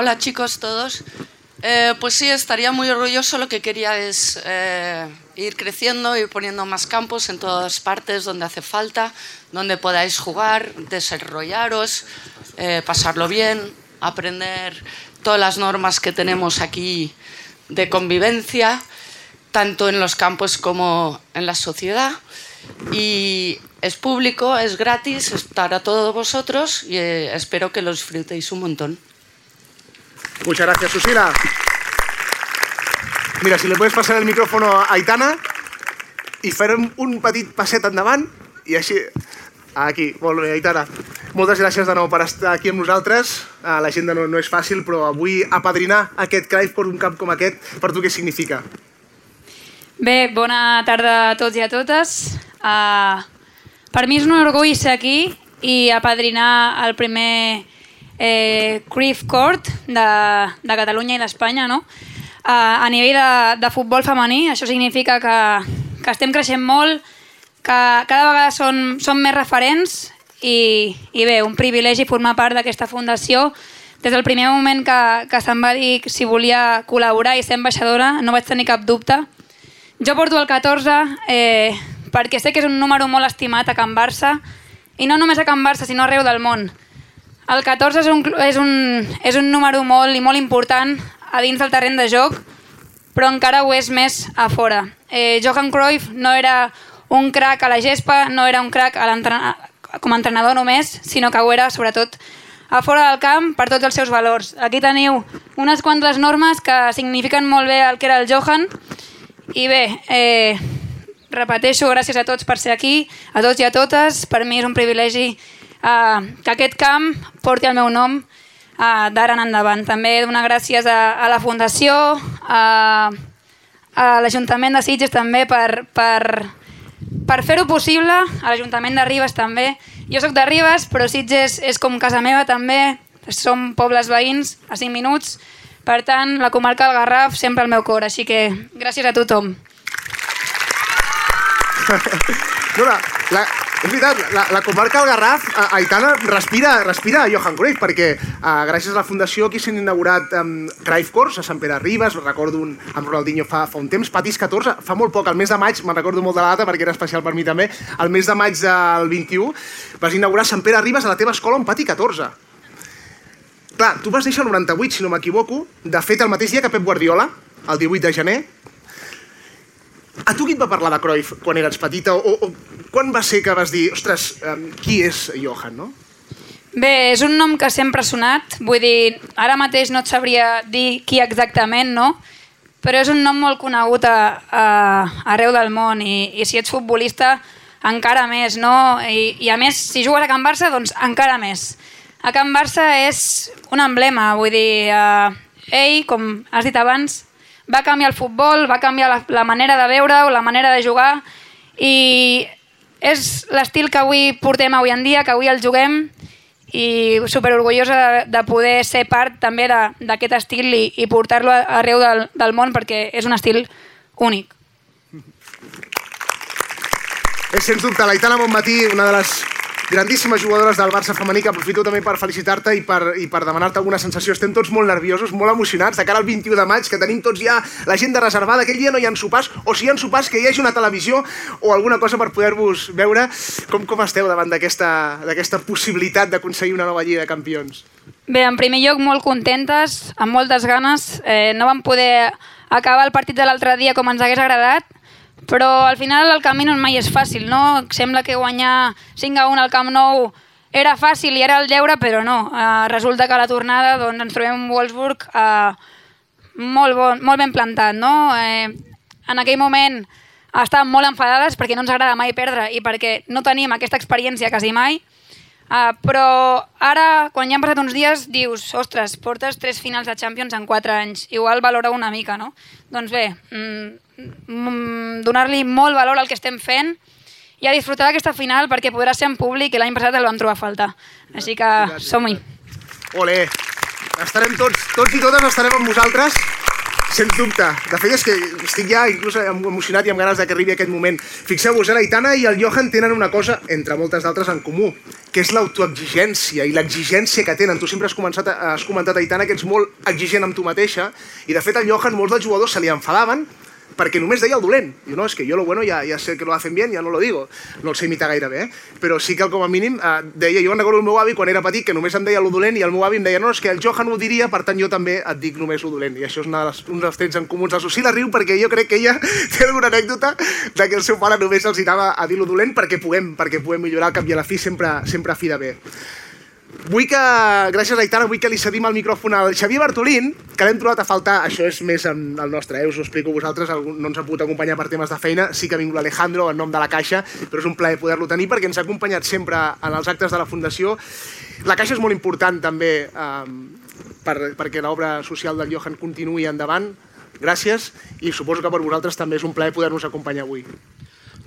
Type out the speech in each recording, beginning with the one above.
Hola chicos todos. Eh, pues sí, estaría muy orgulloso. Lo que quería es eh, ir creciendo, ir poniendo más campos en todas partes donde hace falta, donde podáis jugar, desarrollaros, eh, pasarlo bien, aprender todas las normas que tenemos aquí de convivencia, tanto en los campos como en la sociedad. Y es público, es gratis, estar a todos vosotros y espero que lo disfrutéis un montón. Muchas gracias, Susila. Mira, si le puedes pasar el micrófono a Aitana i farem un petit passet endavant i així... Aquí, molt bé, Aitana. Moltes gràcies de nou per estar aquí amb nosaltres. Uh, la gent no, no és fàcil, però avui apadrinar aquest Cruyff per un camp com aquest, per tu què significa? Bé, bona tarda a tots i a totes. Uh, per mi és un orgull ser aquí i apadrinar el primer eh, Cruyff Court de, de Catalunya i d'Espanya, no? Uh, a nivell de, de futbol femení, això significa que, que estem creixent molt, que cada vegada són, són més referents i, i bé, un privilegi formar part d'aquesta fundació. Des del primer moment que, que se'm va dir si volia col·laborar i ser ambaixadora, no vaig tenir cap dubte. Jo porto el 14 eh, perquè sé que és un número molt estimat a Can Barça, i no només a Can Barça, sinó arreu del món. El 14 és un, és un, és un número molt i molt important a dins del terreny de joc, però encara ho és més a fora. Eh, Johan Cruyff no era un crac a la gespa, no era un crac a com a entrenador només, sinó que ho era sobretot a fora del camp per tots els seus valors. Aquí teniu unes quantes normes que signifiquen molt bé el que era el Johan i bé, eh, repeteixo, gràcies a tots per ser aquí, a tots i a totes. Per mi és un privilegi uh, que aquest camp porti el meu nom uh, d'ara en endavant. També donar gràcies a, a la Fundació, a, a l'Ajuntament de Sitges també per, per, per fer-ho possible, a l'Ajuntament de Ribes també. Jo sóc de Ribes, però Sitges és com casa meva també, som pobles veïns a 5 minuts, per tant, la comarca del Garraf sempre al meu cor, així que gràcies a tothom. No, la, la, és veritat, la, la comarca del Garraf, Aitana, respira, respira Johan Cruyff, perquè a, gràcies a la Fundació aquí s'han inaugurat um, Cruyff Courts a Sant Pere Ribes, recordo un, amb Ronaldinho fa, fa un temps, Patis 14, fa molt poc, el mes de maig, me'n recordo molt de la data perquè era especial per mi també, el mes de maig del 21, vas inaugurar Sant Pere Ribes a la teva escola un pati 14. Clar, tu vas néixer el 98, si no m'equivoco, de fet el mateix dia que Pep Guardiola, el 18 de gener, a tu qui et va parlar de Cruyff quan eres petita? O, o quan va ser que vas dir, ostres, um, qui és Johan, no? Bé, és un nom que sempre ha sonat. Vull dir, ara mateix no et sabria dir qui exactament, no? Però és un nom molt conegut a, a, arreu del món i, i si ets futbolista encara més, no? I, I a més, si jugues a Can Barça, doncs encara més. A Can Barça és un emblema, vull dir, eh, ell, com has dit abans, va canviar el futbol, va canviar la, la manera de veure o la manera de jugar i és l'estil que avui portem avui en dia, que avui el juguem i super orgullosa de, de poder ser part també d'aquest estil i, i portar-lo arreu del, del món perquè és un estil únic. És sens dubte l'Aitana Montmatí, una de les grandíssimes jugadores del Barça femení, que aprofito també per felicitar-te i per, i per demanar-te alguna sensació. Estem tots molt nerviosos, molt emocionats, de cara al 21 de maig, que tenim tots ja l'agenda reservada. Aquell dia no hi ha sopars, o si hi ha sopars, que hi hagi una televisió o alguna cosa per poder-vos veure. Com, com esteu davant d'aquesta possibilitat d'aconseguir una nova Lliga de Campions? Bé, en primer lloc, molt contentes, amb moltes ganes. Eh, no vam poder acabar el partit de l'altre dia com ens hagués agradat, però al final el camí no mai és fàcil, no? Sembla que guanyar 5 a 1 al Camp Nou era fàcil i era el deure, però no. Uh, resulta que a la tornada doncs, ens trobem un Wolfsburg uh, molt, bon, molt ben plantat, no? Eh, en aquell moment estàvem molt enfadades perquè no ens agrada mai perdre i perquè no tenim aquesta experiència quasi mai, Uh, però ara, quan ja han passat uns dies, dius, ostres, portes tres finals de Champions en quatre anys, igual valora una mica, no? Doncs bé, mm, donar-li molt valor al que estem fent i a disfrutar d'aquesta final perquè podrà ser en públic i l'any passat el vam trobar a falta. Així que som-hi. Ole, estarem tots, tots i totes estarem amb vosaltres Sens dubte. De fet, és que estic ja inclús emocionat i amb ganes de que arribi aquest moment. Fixeu-vos, eh, l'Aitana i el Johan tenen una cosa, entre moltes d'altres, en comú. que és l'autoexigència i l'exigència que tenen. Tu sempre has, començat, has comentat, Aitana, que ets molt exigent amb tu mateixa, i de fet el Johan, molts dels jugadors se li enfadaven perquè només deia el dolent. Diu, no, és que jo lo bueno ja, ja sé que lo hacen bien, ja no lo digo. No el sé imitar gaire bé, eh? però sí que com a mínim eh, deia, jo recordo el meu avi quan era petit que només em deia lo dolent i el meu avi em deia, no, és que el Johan ho diria, per tant jo també et dic només lo dolent. I això és una de les, un dels trets en comuns. La Lucila riu perquè jo crec que ella té alguna anècdota de que el seu pare només els anava a dir lo dolent perquè puguem, perquè puguem millorar al cap i a la fi sempre, sempre a fi de bé. Vull que, gràcies a Aitana, vull que li cedim el micròfon al Xavier Bartolín, que l'hem trobat a faltar, això és més en el nostre, eh? us ho explico vosaltres, no ens ha pogut acompanyar per temes de feina, sí que ha vingut l'Alejandro en nom de la Caixa, però és un plaer poder-lo tenir perquè ens ha acompanyat sempre en els actes de la Fundació. La Caixa és molt important també eh, per, perquè l'obra social del Johan continuï endavant. Gràcies i suposo que per vosaltres també és un plaer poder-nos acompanyar avui.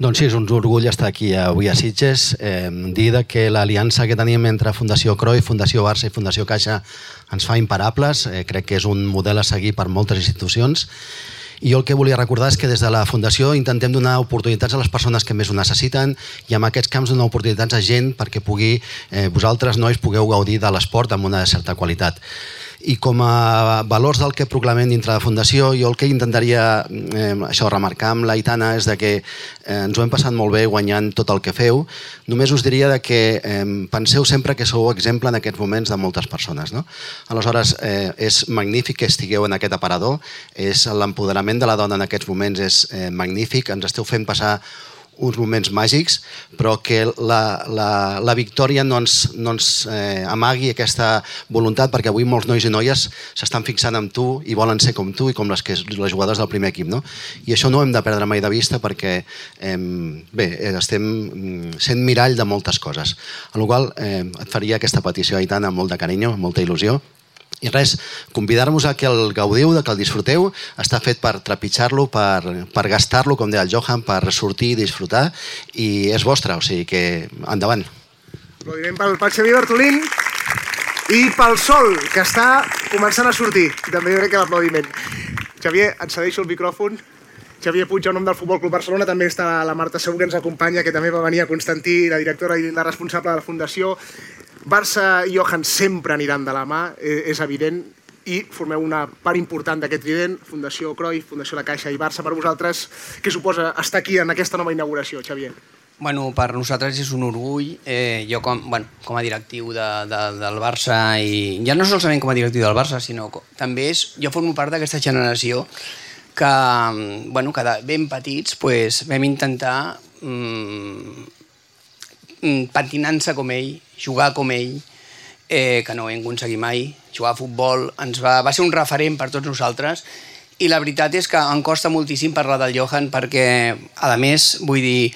Doncs sí, és un orgull estar aquí avui a Sitges. Eh, dir que l'aliança que tenim entre Fundació Croi, Fundació Barça i Fundació Caixa ens fa imparables. Eh, crec que és un model a seguir per moltes institucions. I jo el que volia recordar és que des de la Fundació intentem donar oportunitats a les persones que més ho necessiten i en aquests camps donar oportunitats a gent perquè pugui, eh, vosaltres, nois, pugueu gaudir de l'esport amb una certa qualitat. I com a valors del que proclamem dintre de la Fundació, jo el que intentaria eh, això remarcar amb l'Aitana és de que eh, ens ho hem passat molt bé guanyant tot el que feu. Només us diria de que eh, penseu sempre que sou exemple en aquests moments de moltes persones. No? Aleshores, eh, és magnífic que estigueu en aquest aparador, és l'empoderament de la dona en aquests moments és eh, magnífic, ens esteu fent passar uns moments màgics, però que la, la, la victòria no ens, no ens eh, amagui aquesta voluntat, perquè avui molts nois i noies s'estan fixant en tu i volen ser com tu i com les, que, les jugadores del primer equip. No? I això no ho hem de perdre mai de vista perquè eh, bé, estem mm, sent mirall de moltes coses. A la qual eh, et faria aquesta petició, Aitana, amb molt de carinyo, amb molta il·lusió, i res, convidar-vos a que el gaudiu, de que el disfruteu, està fet per trepitjar-lo, per, per gastar-lo, com deia el Johan, per sortir i disfrutar, i és vostre, o sigui que endavant. Aplaudiment pel, pel Xavier Bartolín i pel Sol, que està començant a sortir. També crec que l'aplaudiment. Xavier, et cedeixo el micròfon. Xavier Puig, en nom del Futbol Club Barcelona, també està la Marta Segur, que ens acompanya, que també va venir a Constantí, la directora i la responsable de la Fundació. Barça i Johan sempre aniran de la mà, eh, és evident, i formeu una part important d'aquest trident, Fundació Cruyff, Fundació La Caixa i Barça, per vosaltres, què suposa estar aquí en aquesta nova inauguració, Xavier? Bueno, per nosaltres és un orgull. Eh, jo com, bueno, com a directiu de, de, del Barça, i ja no solament com a directiu del Barça, sinó co- també és, jo formo part d'aquesta generació que, bueno, que de ben petits pues, vam intentar mm, mm, patinant-se com ell, jugar com ell, eh, que no ho hem aconseguit mai, jugar a futbol, ens va, va ser un referent per tots nosaltres. I la veritat és que em costa moltíssim parlar del Johan perquè, a més, vull dir,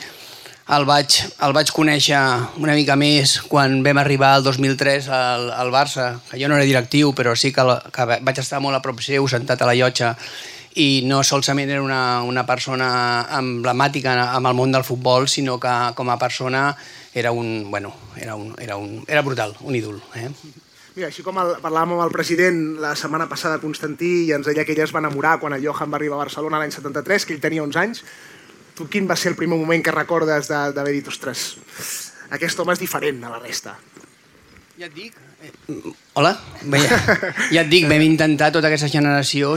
el vaig, el vaig conèixer una mica més quan vam arribar al 2003 al, al Barça, que jo no era directiu, però sí que, que vaig estar molt a prop seu, sentat a la llotja, i no solament era una, una persona emblemàtica amb el món del futbol, sinó que com a persona era un, bueno, era un, era un, era brutal, un ídol. Eh? Mira, així com el, parlàvem amb el president la setmana passada Constantí i ens deia que ell es va enamorar quan el Johan va arribar a Barcelona l'any 73, que ell tenia 11 anys, tu quin va ser el primer moment que recordes de- d'haver dit, ostres, aquest home és diferent a la resta? Ja et dic. Eh, hola? Bé, ja, et dic, vam intentar tota aquesta generació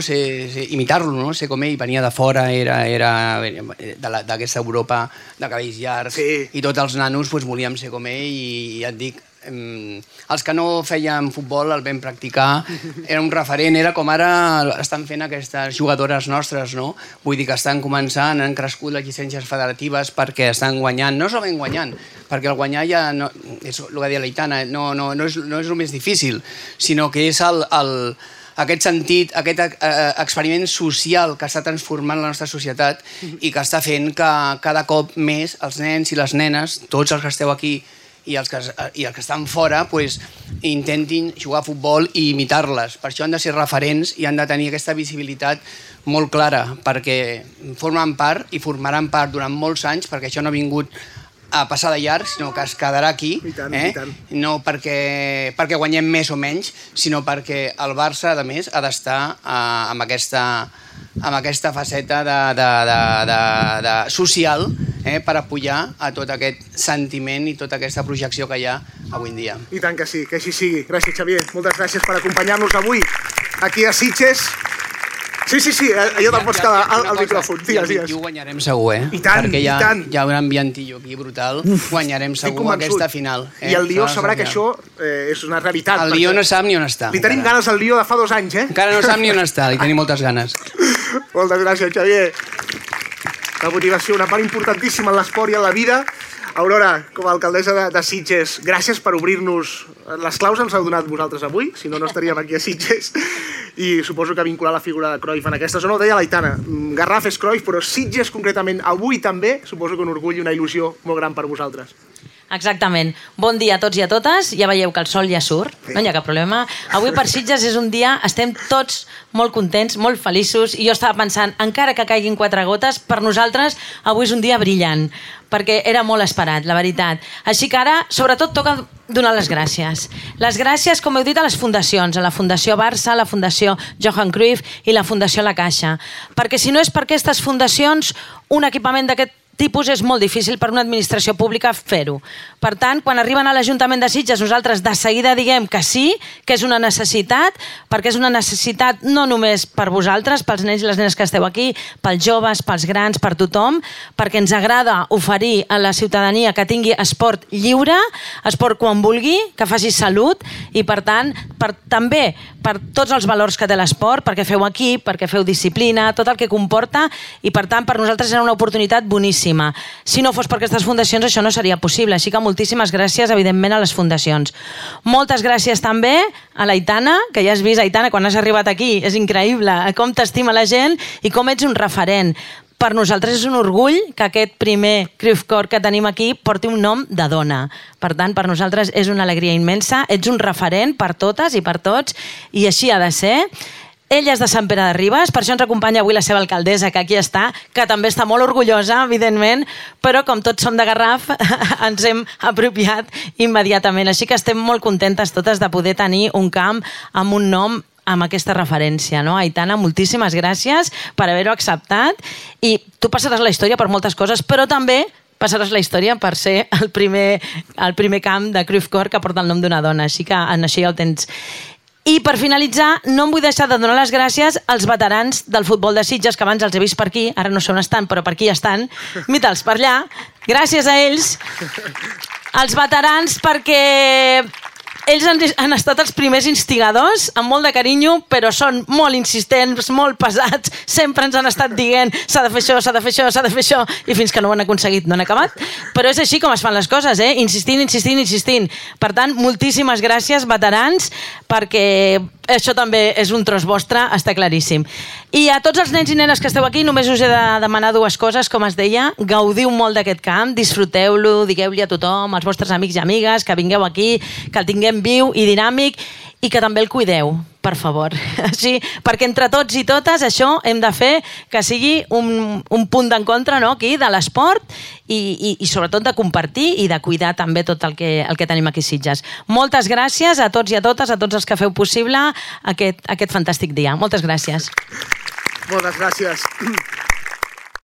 imitar-lo, no? ser com ell, venia de fora, era, era la- d'aquesta Europa de cabells llargs, Sí. i tots els nanos pues, volíem ser com ell, i ja et dic, els que no feien futbol el vam practicar, era un referent, era com ara estan fent aquestes jugadores nostres, no? Vull dir que estan començant, han crescut les llicències federatives perquè estan guanyant, no solament guanyant, perquè el guanyar ja, no, és el que deia l'Aitana, no, no, no, és, no és el més difícil, sinó que és el, el, aquest sentit, aquest eh, experiment social que està transformant la nostra societat i que està fent que cada cop més els nens i les nenes, tots els que esteu aquí i els que, i els que estan fora pues, intentin jugar a futbol i imitar-les. Per això han de ser referents i han de tenir aquesta visibilitat molt clara, perquè formen part i formaran part durant molts anys, perquè això no ha vingut a passar de llarg, sinó que es quedarà aquí, I tant, eh? i tant. no perquè, perquè guanyem més o menys, sinó perquè el Barça, a més, ha d'estar eh, amb, aquesta, amb aquesta faceta de, de, de, de, de social eh, per apoyar a tot aquest sentiment i tota aquesta projecció que hi ha avui en dia. I tant que sí, que així sigui. Gràcies, Xavier. Moltes gràcies per acompanyar-nos avui aquí a Sitges. Sí, sí, sí, allò te'n pots quedar al, al micròfon. I Digues, digues. 21 guanyarem segur, eh? I tant, Perquè hi ha, i tant. hi ha un ambientillo aquí brutal. guanyarem Estic segur aquesta final. Eh? I el Lió Serà sabrà que això eh, és una realitat. El Lió no sap ni on està. Li tenim encara. ganes al Lió de fa dos anys, eh? Encara no sap ni on està, li tenim moltes ganes. Moltes gràcies, Xavier. La motivació, una part importantíssima en l'esport i en la vida. Aurora, com a alcaldessa de, de Sitges, gràcies per obrir-nos... Les claus ens heu donat vosaltres avui, si no, no estaríem aquí a Sitges. I suposo que vincular la figura de Cruyff en aquesta zona, ho deia l'Aitana. mm, Garraf és Cruyff, però Sitges concretament avui també, suposo que un orgull i una il·lusió molt gran per vosaltres. Exactament. Bon dia a tots i a totes. Ja veieu que el sol ja surt, no hi ha cap problema. Avui per Sitges és un dia, estem tots molt contents, molt feliços, i jo estava pensant, encara que caiguin quatre gotes, per nosaltres avui és un dia brillant, perquè era molt esperat, la veritat. Així que ara, sobretot, toca donar les gràcies. Les gràcies, com heu dit, a les fundacions, a la Fundació Barça, a la Fundació Johan Cruyff i la Fundació La Caixa. Perquè si no és per aquestes fundacions, un equipament d'aquest tipus és molt difícil per una administració pública fer-ho. Per tant, quan arriben a l'Ajuntament de Sitges, nosaltres de seguida diguem que sí, que és una necessitat, perquè és una necessitat no només per vosaltres, pels nens i les nenes que esteu aquí, pels joves, pels grans, per tothom, perquè ens agrada oferir a la ciutadania que tingui esport lliure, esport quan vulgui, que faci salut, i per tant, per, també per tots els valors que té l'esport, perquè feu equip, perquè feu disciplina, tot el que comporta, i per tant, per nosaltres era una oportunitat boníssima. Si no fos per aquestes fundacions, això no seria possible. Així que moltíssimes gràcies, evidentment, a les fundacions. Moltes gràcies també a l'Aitana, que ja has vist, Aitana, quan has arribat aquí, és increïble com t'estima la gent i com ets un referent. Per nosaltres és un orgull que aquest primer Cruyff que tenim aquí porti un nom de dona. Per tant, per nosaltres és una alegria immensa, ets un referent per totes i per tots, i així ha de ser. Ella és de Sant Pere de Ribes, per això ens acompanya avui la seva alcaldessa, que aquí està, que també està molt orgullosa, evidentment, però com tots som de Garraf, ens hem apropiat immediatament. Així que estem molt contentes totes de poder tenir un camp amb un nom amb aquesta referència, no? Aitana, moltíssimes gràcies per haver-ho acceptat i tu passaràs la història per moltes coses, però també passaràs la història per ser el primer, el primer camp de Cruyff Court que porta el nom d'una dona, així que en això ja ho tens. I per finalitzar, no em vull deixar de donar les gràcies als veterans del futbol de Sitges, que abans els he vist per aquí, ara no sé on estan, però per aquí estan. Mita'ls per allà. Gràcies a ells, als veterans, perquè ells han, han estat els primers instigadors, amb molt de carinyo, però són molt insistents, molt pesats, sempre ens han estat dient s'ha de fer això, s'ha de fer això, s'ha de fer això, i fins que no ho han aconseguit no han acabat. Però és així com es fan les coses, eh? insistint, insistint, insistint. Per tant, moltíssimes gràcies, veterans, perquè això també és un tros vostre, està claríssim. I a tots els nens i nenes que esteu aquí, només us he de demanar dues coses, com es deia, gaudiu molt d'aquest camp, disfruteu-lo, digueu-li a tothom, als vostres amics i amigues, que vingueu aquí, que el tinguem viu i dinàmic, i que també el cuideu, per favor. Així, perquè entre tots i totes això hem de fer que sigui un, un punt d'encontre no, aquí de l'esport i, i, i sobretot de compartir i de cuidar també tot el que, el que tenim aquí Sitges. Moltes gràcies a tots i a totes, a tots els que feu possible aquest, aquest fantàstic dia. Moltes gràcies. Moltes gràcies.